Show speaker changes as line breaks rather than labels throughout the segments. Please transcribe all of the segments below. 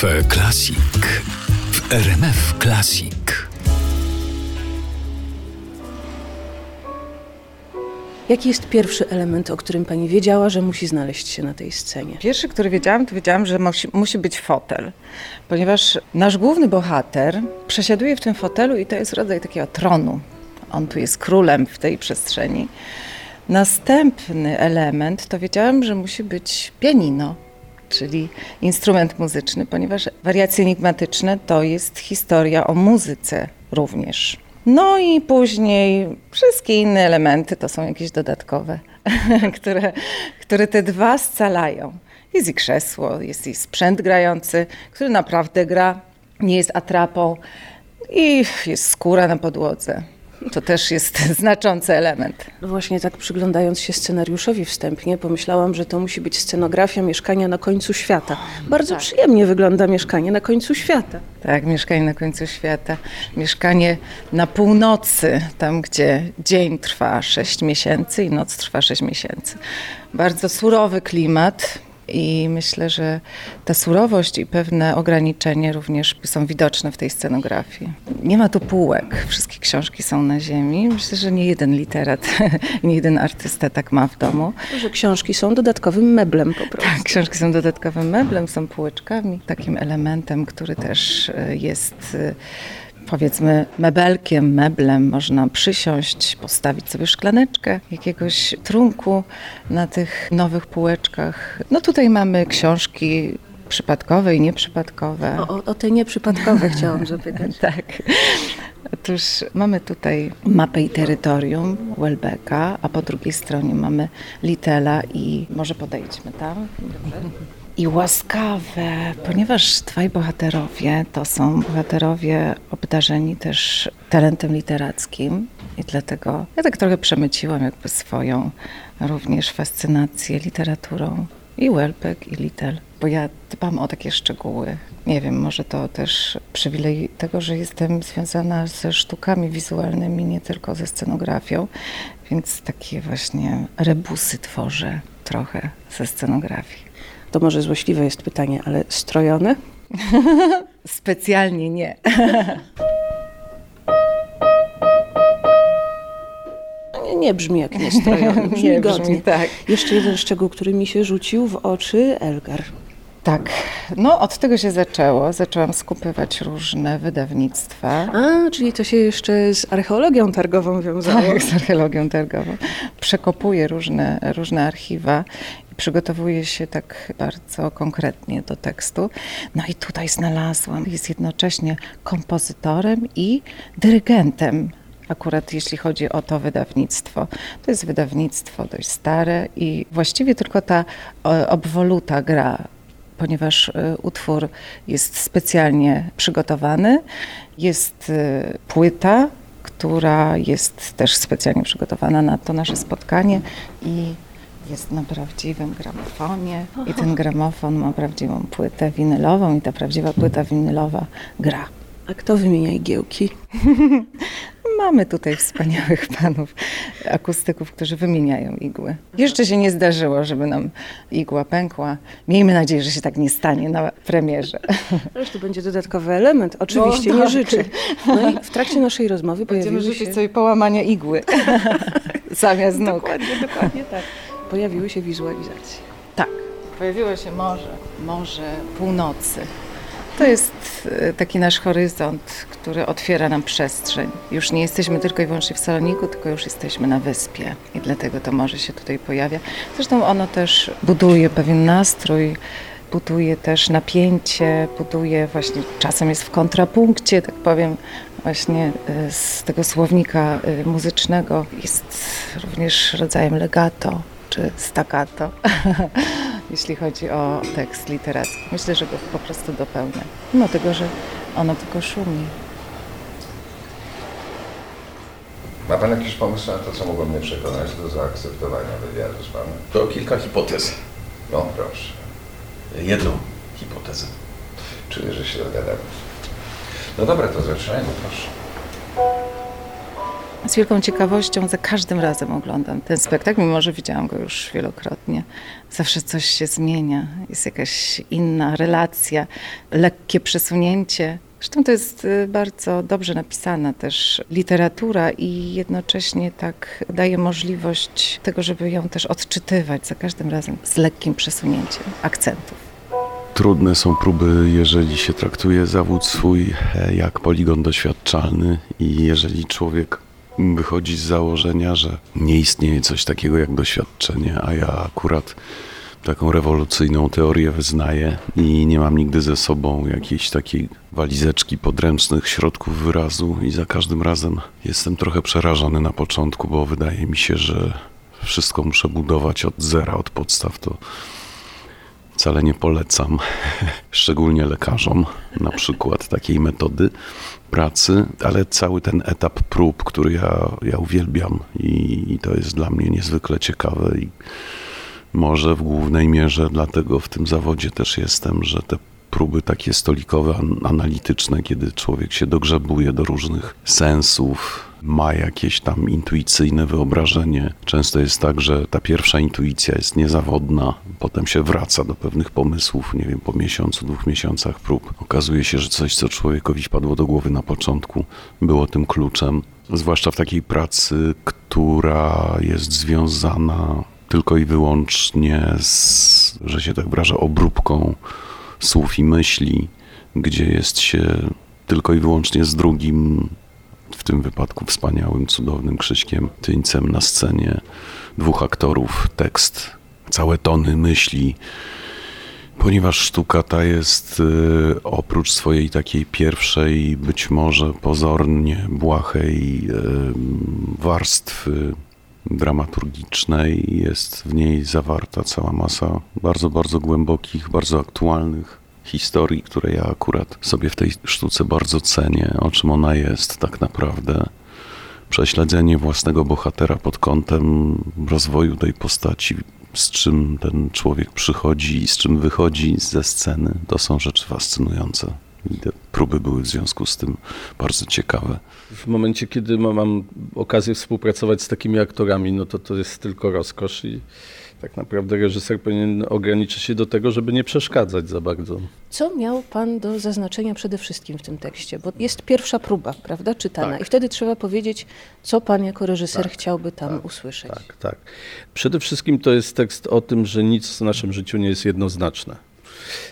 Cafe Classic w RMF Classic.
Jaki jest pierwszy element, o którym pani wiedziała, że musi znaleźć się na tej scenie?
Pierwszy, który wiedziałam, to wiedziałam, że musi, musi być fotel, ponieważ nasz główny bohater przesiaduje w tym fotelu i to jest rodzaj takiego tronu. On tu jest królem w tej przestrzeni. Następny element to wiedziałam, że musi być pianino, czyli instrument muzyczny, ponieważ wariacje enigmatyczne to jest historia o muzyce również. No i później wszystkie inne elementy to są jakieś dodatkowe, które, które te dwa scalają. Jest i krzesło, jest i sprzęt grający, który naprawdę gra, nie jest atrapą i jest skóra na podłodze. To też jest znaczący element.
No właśnie tak przyglądając się scenariuszowi wstępnie, pomyślałam, że to musi być scenografia mieszkania na końcu świata. Bardzo tak. przyjemnie wygląda mieszkanie na końcu świata.
Tak, mieszkanie na końcu świata. Mieszkanie na północy, tam gdzie dzień trwa 6 miesięcy i noc trwa 6 miesięcy. Bardzo surowy klimat, i myślę, że ta surowość i pewne ograniczenie również są widoczne w tej scenografii. Nie ma tu półek, wszystkie książki są na ziemi. Myślę, że nie jeden literat, nie jeden artysta tak ma w domu.
Że książki są dodatkowym meblem po prostu.
Tak, książki są dodatkowym meblem, są półeczkami, takim elementem, który też e, jest e, powiedzmy mebelkiem, meblem można przysiąść, postawić sobie szklaneczkę jakiegoś trunku na tych nowych półeczkach. No tutaj mamy książki przypadkowe i nieprzypadkowe.
O, o te nieprzypadkowe chciałam zapytać.
tak. Otóż mamy tutaj mapę i terytorium Welbecka, a po drugiej stronie mamy Litela i może podejdźmy tam. Dobrze? I łaskawe, ponieważ twoi bohaterowie to są bohaterowie obdarzeni też talentem literackim i dlatego ja tak trochę przemyciłam jakby swoją również fascynację literaturą i Welbeck i Little, bo ja dbam o takie szczegóły. Nie wiem, może to też przywilej tego, że jestem związana ze sztukami wizualnymi, nie tylko ze scenografią, więc takie właśnie rebusy tworzę trochę ze scenografii
to może złośliwe jest pytanie, ale strojone?
Specjalnie nie.
nie, nie brzmi jak niestrojony, brzmi
nie
godnie.
Brzmi, tak.
Jeszcze jeden szczegół, który mi się rzucił w oczy, Elgar.
Tak, no od tego się zaczęło. Zaczęłam skupywać różne wydawnictwa.
A, czyli to się jeszcze z archeologią targową wiązało.
Tak, z archeologią targową. Przekopuję różne, różne archiwa przygotowuje się tak bardzo konkretnie do tekstu. No i tutaj znalazłam, jest jednocześnie kompozytorem i dyrygentem akurat jeśli chodzi o to wydawnictwo. To jest wydawnictwo dość stare i właściwie tylko ta obwoluta gra, ponieważ e, utwór jest specjalnie przygotowany. Jest e, płyta, która jest też specjalnie przygotowana na to nasze spotkanie i jest na prawdziwym gramofonie i ten gramofon ma prawdziwą płytę winylową i ta prawdziwa płyta winylowa gra.
A kto wymienia igiełki?
Mamy tutaj wspaniałych panów akustyków, którzy wymieniają igły. Jeszcze się nie zdarzyło, żeby nam igła pękła. Miejmy nadzieję, że się tak nie stanie na premierze.
To będzie dodatkowy element. Oczywiście, no, nie tak. życzę. No i w trakcie naszej rozmowy
Będziemy
pojawiły
życzyć się... sobie połamania igły zamiast nóg.
Dokładnie, dokładnie tak pojawiły się wizualizacje.
Tak, pojawiło się morze, morze północy. To jest e, taki nasz horyzont, który otwiera nam przestrzeń. Już nie jesteśmy tylko i wyłącznie w Saloniku, tylko już jesteśmy na wyspie i dlatego to morze się tutaj pojawia. Zresztą ono też buduje pewien nastrój, buduje też napięcie, buduje właśnie, czasem jest w kontrapunkcie, tak powiem, właśnie e, z tego słownika e, muzycznego. Jest również rodzajem legato, czy staccato, jeśli chodzi o tekst literacki. Myślę, że go po prostu dopełnia, mimo tego, że ono tylko szumi.
Ma Pan jakiś pomysł na to, co mogło mnie przekonać do zaakceptowania wywiadu z Panem?
To kilka hipotez.
No, proszę.
Jedną hipotezę.
Czuję, że się dogadamy. No dobra, to zaczynajmy, proszę.
Z wielką ciekawością za każdym razem oglądam ten spektakl, mimo że widziałam go już wielokrotnie. Zawsze coś się zmienia, jest jakaś inna relacja, lekkie przesunięcie. Zresztą to jest y, bardzo dobrze napisana też literatura i jednocześnie tak daje możliwość tego, żeby ją też odczytywać za każdym razem z lekkim przesunięciem akcentów.
Trudne są próby, jeżeli się traktuje zawód swój e, jak poligon doświadczalny i jeżeli człowiek wychodzi z założenia, że nie istnieje coś takiego jak doświadczenie, a ja akurat taką rewolucyjną teorię wyznaję i nie mam nigdy ze sobą jakiejś takiej walizeczki podręcznych środków wyrazu i za każdym razem jestem trochę przerażony na początku, bo wydaje mi się, że wszystko muszę budować od zera, od podstaw. To wcale nie polecam, szczególnie lekarzom, na przykład takiej metody pracy, ale cały ten etap prób, który ja, ja uwielbiam i, i to jest dla mnie niezwykle ciekawe i może w głównej mierze dlatego w tym zawodzie też jestem, że te próby takie stolikowe, analityczne, kiedy człowiek się dogrzebuje do różnych sensów, ma jakieś tam intuicyjne wyobrażenie. Często jest tak, że ta pierwsza intuicja jest niezawodna, potem się wraca do pewnych pomysłów, nie wiem, po miesiącu, dwóch miesiącach prób. Okazuje się, że coś, co człowiekowi wpadło do głowy na początku, było tym kluczem. Zwłaszcza w takiej pracy, która jest związana tylko i wyłącznie z, że się tak wyraża, obróbką słów i myśli, gdzie jest się tylko i wyłącznie z drugim, w tym wypadku wspaniałym, cudownym Krzyśkiem Tyńcem na scenie, dwóch aktorów, tekst, całe tony myśli, ponieważ sztuka ta jest y, oprócz swojej takiej pierwszej, być może pozornie błahej y, warstwy dramaturgicznej. Jest w niej zawarta cała masa bardzo, bardzo głębokich, bardzo aktualnych historii, które ja akurat sobie w tej sztuce bardzo cenię, o czym ona jest tak naprawdę. Prześledzenie własnego bohatera pod kątem rozwoju tej postaci, z czym ten człowiek przychodzi i z czym wychodzi ze sceny, to są rzeczy fascynujące. I te próby były w związku z tym bardzo ciekawe.
W momencie, kiedy mam okazję współpracować z takimi aktorami, no to to jest tylko rozkosz i tak naprawdę reżyser powinien ograniczyć się do tego, żeby nie przeszkadzać za bardzo.
Co miał pan do zaznaczenia przede wszystkim w tym tekście? Bo jest pierwsza próba, prawda, czytana
Tak.
i wtedy trzeba powiedzieć, co pan jako reżyser
Tak,
chciałby tam usłyszeć.
Tak, tak. Przede wszystkim to jest tekst o tym, że nic w naszym życiu nie jest jednoznaczne.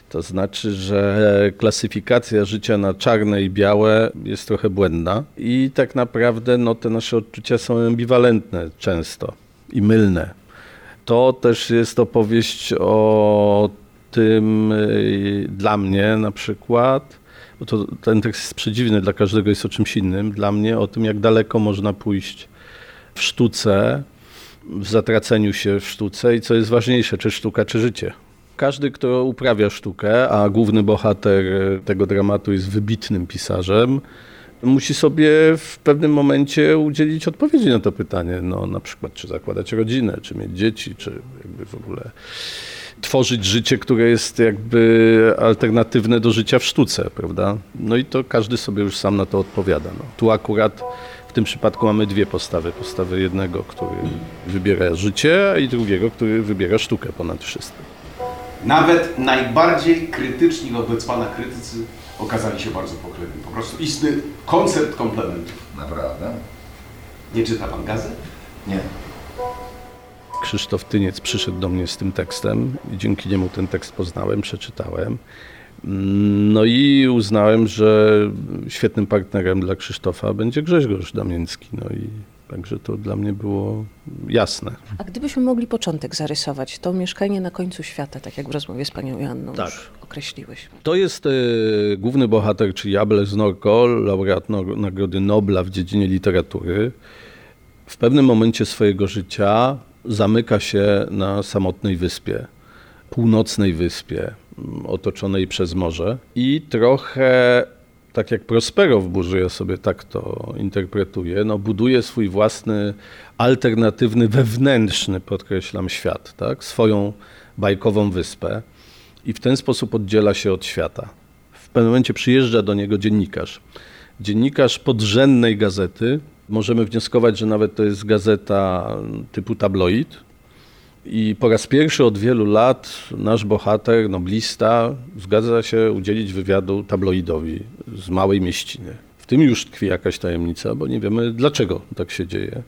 To znaczy, że klasyfikacja życia na czarne i białe jest trochę błędna i tak naprawdę no, te nasze odczucia są ambiwalentne często i mylne. To też jest opowieść o tym y, dla mnie na przykład, bo to, ten tekst jest przedziwny, dla każdego jest o czymś innym, dla mnie o tym, jak daleko można pójść w sztuce, w zatraceniu się w sztuce i co jest ważniejsze, czy sztuka, czy życie. Każdy, kto uprawia sztukę, a główny bohater tego dramatu jest wybitnym pisarzem, musi sobie w pewnym momencie udzielić odpowiedzi na to pytanie. No, na przykład, czy zakładać rodzinę, czy mieć dzieci, czy jakby w ogóle tworzyć życie, które jest jakby alternatywne do życia w sztuce, prawda? No i to każdy sobie już sam na to odpowiada. No. Tu akurat w tym przypadku mamy dwie postawy. Postawę jednego, który wybiera życie i drugiego, który wybiera sztukę ponad wszystko.
Nawet najbardziej krytyczni wobec Pana krytycy okazali się bardzo pochlebni. Po prostu istny koncert komplementów.
Naprawdę?
Nie czyta Pan gazet?
Nie.
Krzysztof Tyniec przyszedł do mnie z tym tekstem i dzięki niemu ten tekst poznałem, przeczytałem. No i uznałem, że świetnym partnerem dla Krzysztofa będzie Grzegorz Damiński. No i także to dla mnie było jasne.
A gdybyśmy mogli początek zarysować, to mieszkanie na końcu świata, tak jak w rozmowie z panią Joanną
Tak.
już określiłeś.
To jest e, główny bohater, czyli Ables Norkol, laureat no, Nagrody Nobla w dziedzinie literatury. W pewnym momencie swojego życia zamyka się na samotnej wyspie, północnej wyspie, otoczonej przez morze i trochę tak jak Prospero w burzy, ja sobie tak to interpretuję, no buduje swój własny, alternatywny, wewnętrzny, podkreślam, świat, tak? swoją bajkową wyspę i w ten sposób oddziela się od świata. W pewnym momencie przyjeżdża do niego dziennikarz. Dziennikarz podrzędnej gazety, Możemy wnioskować, że nawet to jest gazeta typu tabloid. I po raz pierwszy od wielu lat nasz bohater, noblista, zgadza się udzielić wywiadu tabloidowi z małej mieściny. W tym już tkwi jakaś tajemnica, bo nie wiemy dlaczego tak się dzieje.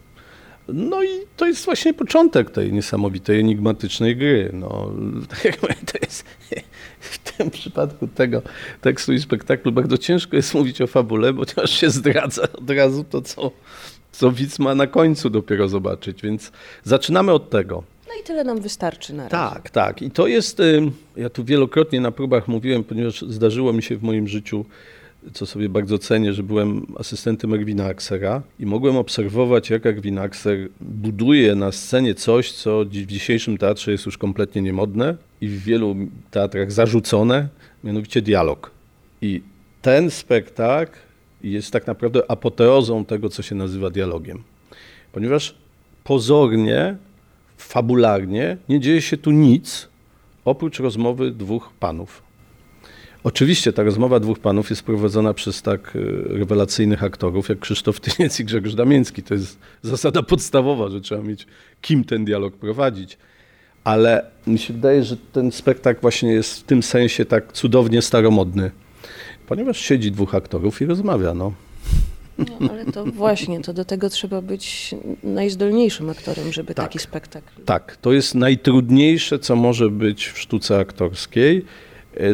No i to jest właśnie początek tej niesamowitej, enigmatycznej gry. No, tak jak to jest w tym przypadku tego tekstu i spektaklu bardzo ciężko jest mówić o fabule, ponieważ się zdradza od razu to, co, co widz ma na końcu dopiero zobaczyć. Więc zaczynamy od tego.
I tyle nam wystarczy na razie.
Tak, tak. I to jest, ja tu wielokrotnie na próbach mówiłem, ponieważ zdarzyło mi się w moim życiu co sobie bardzo cenię, że byłem asystentem Erwina Aksera i mogłem obserwować, jak Erwin Akser buduje na scenie coś, co w dzisiejszym teatrze jest już kompletnie niemodne i w wielu teatrach zarzucone, mianowicie dialog. I ten spektakl jest tak naprawdę apoteozą tego, co się nazywa dialogiem. Ponieważ pozornie, fabularnie nie dzieje się tu nic oprócz rozmowy dwóch panów. Oczywiście ta rozmowa dwóch panów jest prowadzona przez tak e, rewelacyjnych aktorów jak Krzysztof Tyniec i Grzegorz Damiński. To jest zasada podstawowa, że trzeba mieć kim ten dialog prowadzić. Ale mi się wydaje, że ten spektakl właśnie jest w tym sensie tak cudownie staromodny, ponieważ siedzi dwóch aktorów i rozmawia. No.
No, ale to właśnie, to do tego trzeba być najzdolniejszym aktorem, żeby
Tak.
taki spektakl.
Tak, to jest najtrudniejsze, co może być w sztuce aktorskiej.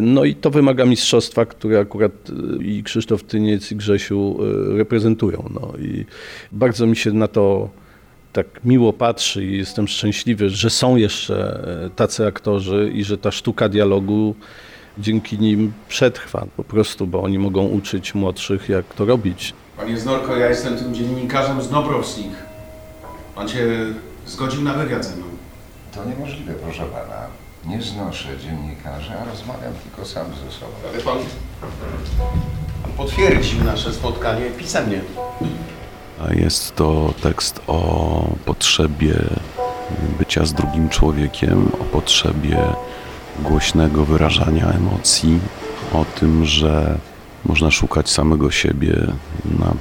No i to wymaga mistrzostwa, które akurat e, i Krzysztof Tyniec i Grzesiu e, reprezentują. No i bardzo mi się na to tak miło patrzy i jestem szczęśliwy, że są jeszcze e, tacy aktorzy i że ta sztuka dialogu dzięki nim przetrwa po prostu, bo oni mogą uczyć młodszych, jak to robić.
Panie Znorko, ja jestem tym dziennikarzem z Nobrowsnik. Pan się zgodził na wywiad ze mną.
To niemożliwe, proszę pana. Nie znoszę dziennikarzy, a rozmawiam tylko sam ze sobą.
Ale pan, pan potwierdził nasze spotkanie pisemnie.
A jest to tekst o potrzebie bycia z drugim człowiekiem, o potrzebie głośnego wyrażania emocji, o tym, że można szukać samego siebie na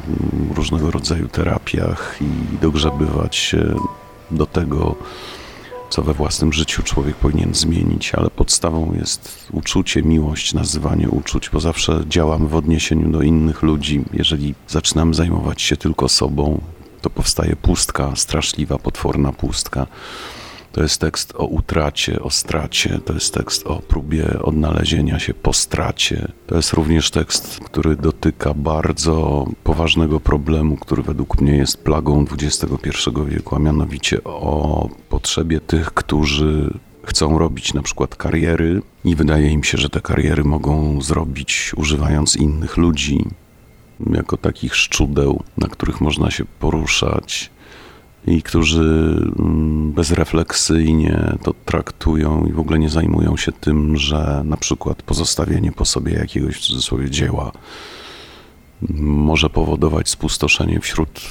różnego rodzaju terapiach i dogrzebywać się do tego, co we własnym życiu człowiek powinien zmienić, ale podstawą jest uczucie, miłość, nazywanie uczuć, bo zawsze działamy w odniesieniu do innych ludzi. Jeżeli zaczynamy zajmować się tylko sobą, to powstaje pustka, straszliwa, potworna pustka. To jest tekst o utracie, o stracie, to jest tekst o próbie odnalezienia się po stracie. To jest również tekst, który dotyka bardzo poważnego problemu, który według mnie jest plagą XXI wieku, a mianowicie o potrzebie tych, którzy chcą robić na przykład kariery i wydaje im się, że te kariery mogą zrobić używając innych ludzi, jako takich szczudeł, na których można się poruszać i którzy mm, bezrefleksyjnie to traktują i w ogóle nie zajmują się tym, że na przykład pozostawienie po sobie jakiegoś w cudzysłowie dzieła może powodować spustoszenie wśród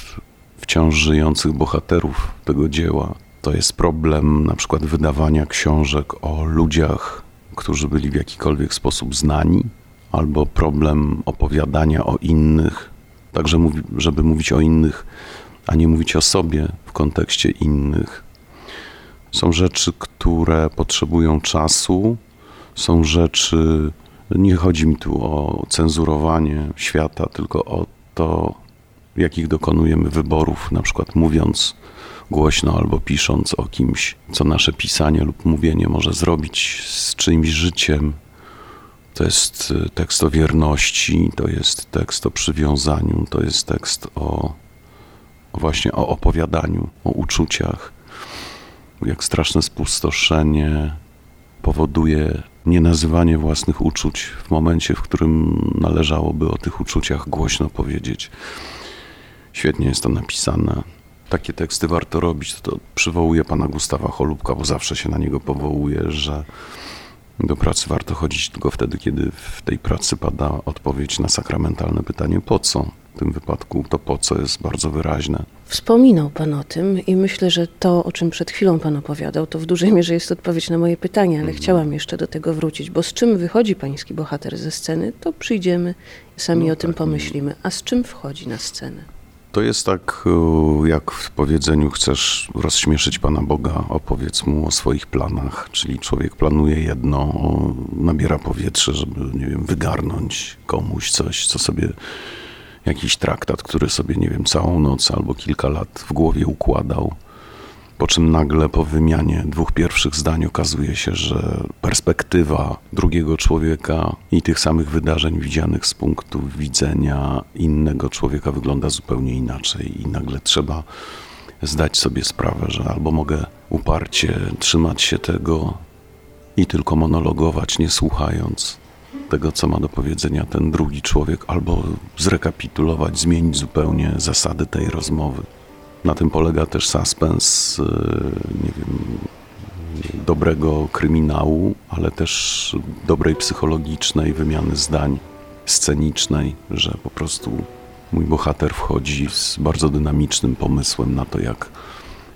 wciąż żyjących bohaterów tego dzieła. To jest problem na przykład wydawania książek o ludziach, którzy byli w jakikolwiek sposób znani, albo problem opowiadania o innych, także żeby mówić o innych a nie mówić o sobie w kontekście innych. Są rzeczy, które potrzebują czasu, są rzeczy, nie chodzi mi tu o cenzurowanie świata, tylko o to, jakich dokonujemy wyborów, na przykład mówiąc głośno albo pisząc o kimś, co nasze pisanie lub mówienie może zrobić z czyimś życiem. To jest y, tekst o wierności, to jest tekst o przywiązaniu, to jest tekst o właśnie o opowiadaniu, o uczuciach, jak straszne spustoszenie powoduje nienazywanie własnych uczuć w momencie, w którym należałoby o tych uczuciach głośno powiedzieć. Świetnie jest to napisane. Takie teksty warto robić. To przywołuje pana Gustawa Cholubka, bo zawsze się na niego powołuje, że do pracy warto chodzić tylko wtedy, kiedy w tej pracy pada odpowiedź na sakramentalne pytanie po co. W tym wypadku to po co jest bardzo wyraźne.
Wspominał Pan o tym i myślę, że to, o czym przed chwilą Pan opowiadał, to w dużej mierze jest odpowiedź na moje pytanie, ale chciałam jeszcze do tego wrócić, bo z czym wychodzi Pański bohater ze sceny, to przyjdziemy, sami
No
o tym
tak,
pomyślimy. A z czym wchodzi na scenę?
To jest tak, e, jak w powiedzeniu chcesz rozśmieszyć Pana Boga, opowiedz mu o swoich planach. Czyli człowiek planuje jedno, nabiera powietrze, żeby, nie wiem, wygarnąć komuś coś, co sobie jakiś traktat, który sobie, nie wiem, całą noc albo kilka lat w głowie układał. Po czym nagle po wymianie dwóch pierwszych zdań okazuje się, że perspektywa drugiego człowieka i tych samych wydarzeń widzianych z punktu widzenia innego człowieka wygląda zupełnie inaczej, i nagle trzeba zdać sobie sprawę, że albo mogę uparcie trzymać się tego i tylko monologować, nie słuchając tego, co ma do powiedzenia ten drugi człowiek, albo zrekapitulować, zmienić zupełnie zasady tej rozmowy. Na tym polega też suspens, y, nie wiem, dobrego kryminału, ale też dobrej psychologicznej wymiany zdań, scenicznej, że po prostu mój bohater wchodzi z bardzo dynamicznym pomysłem na to, jak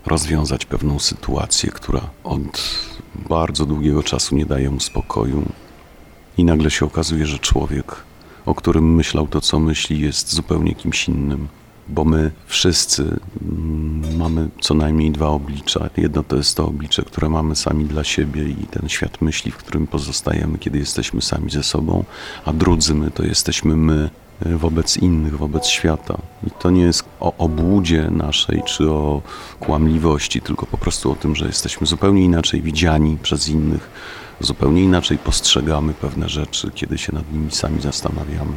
rozwiązać pewną sytuację, która od bardzo długiego czasu nie daje mu spokoju. I nagle się okazuje, że człowiek, o którym myślał to, co myśli, jest zupełnie kimś innym bo my wszyscy mm, mamy co najmniej dwa oblicza. Jedno to jest to oblicze, które mamy sami dla siebie i ten świat myśli, w którym pozostajemy, kiedy jesteśmy sami ze sobą, a drudzy my to jesteśmy my e, wobec innych, wobec świata. I to nie jest o obłudzie naszej czy o kłamliwości, tylko po prostu o tym, że jesteśmy zupełnie inaczej widziani przez innych, zupełnie inaczej postrzegamy pewne rzeczy, kiedy się nad nimi sami zastanawiamy.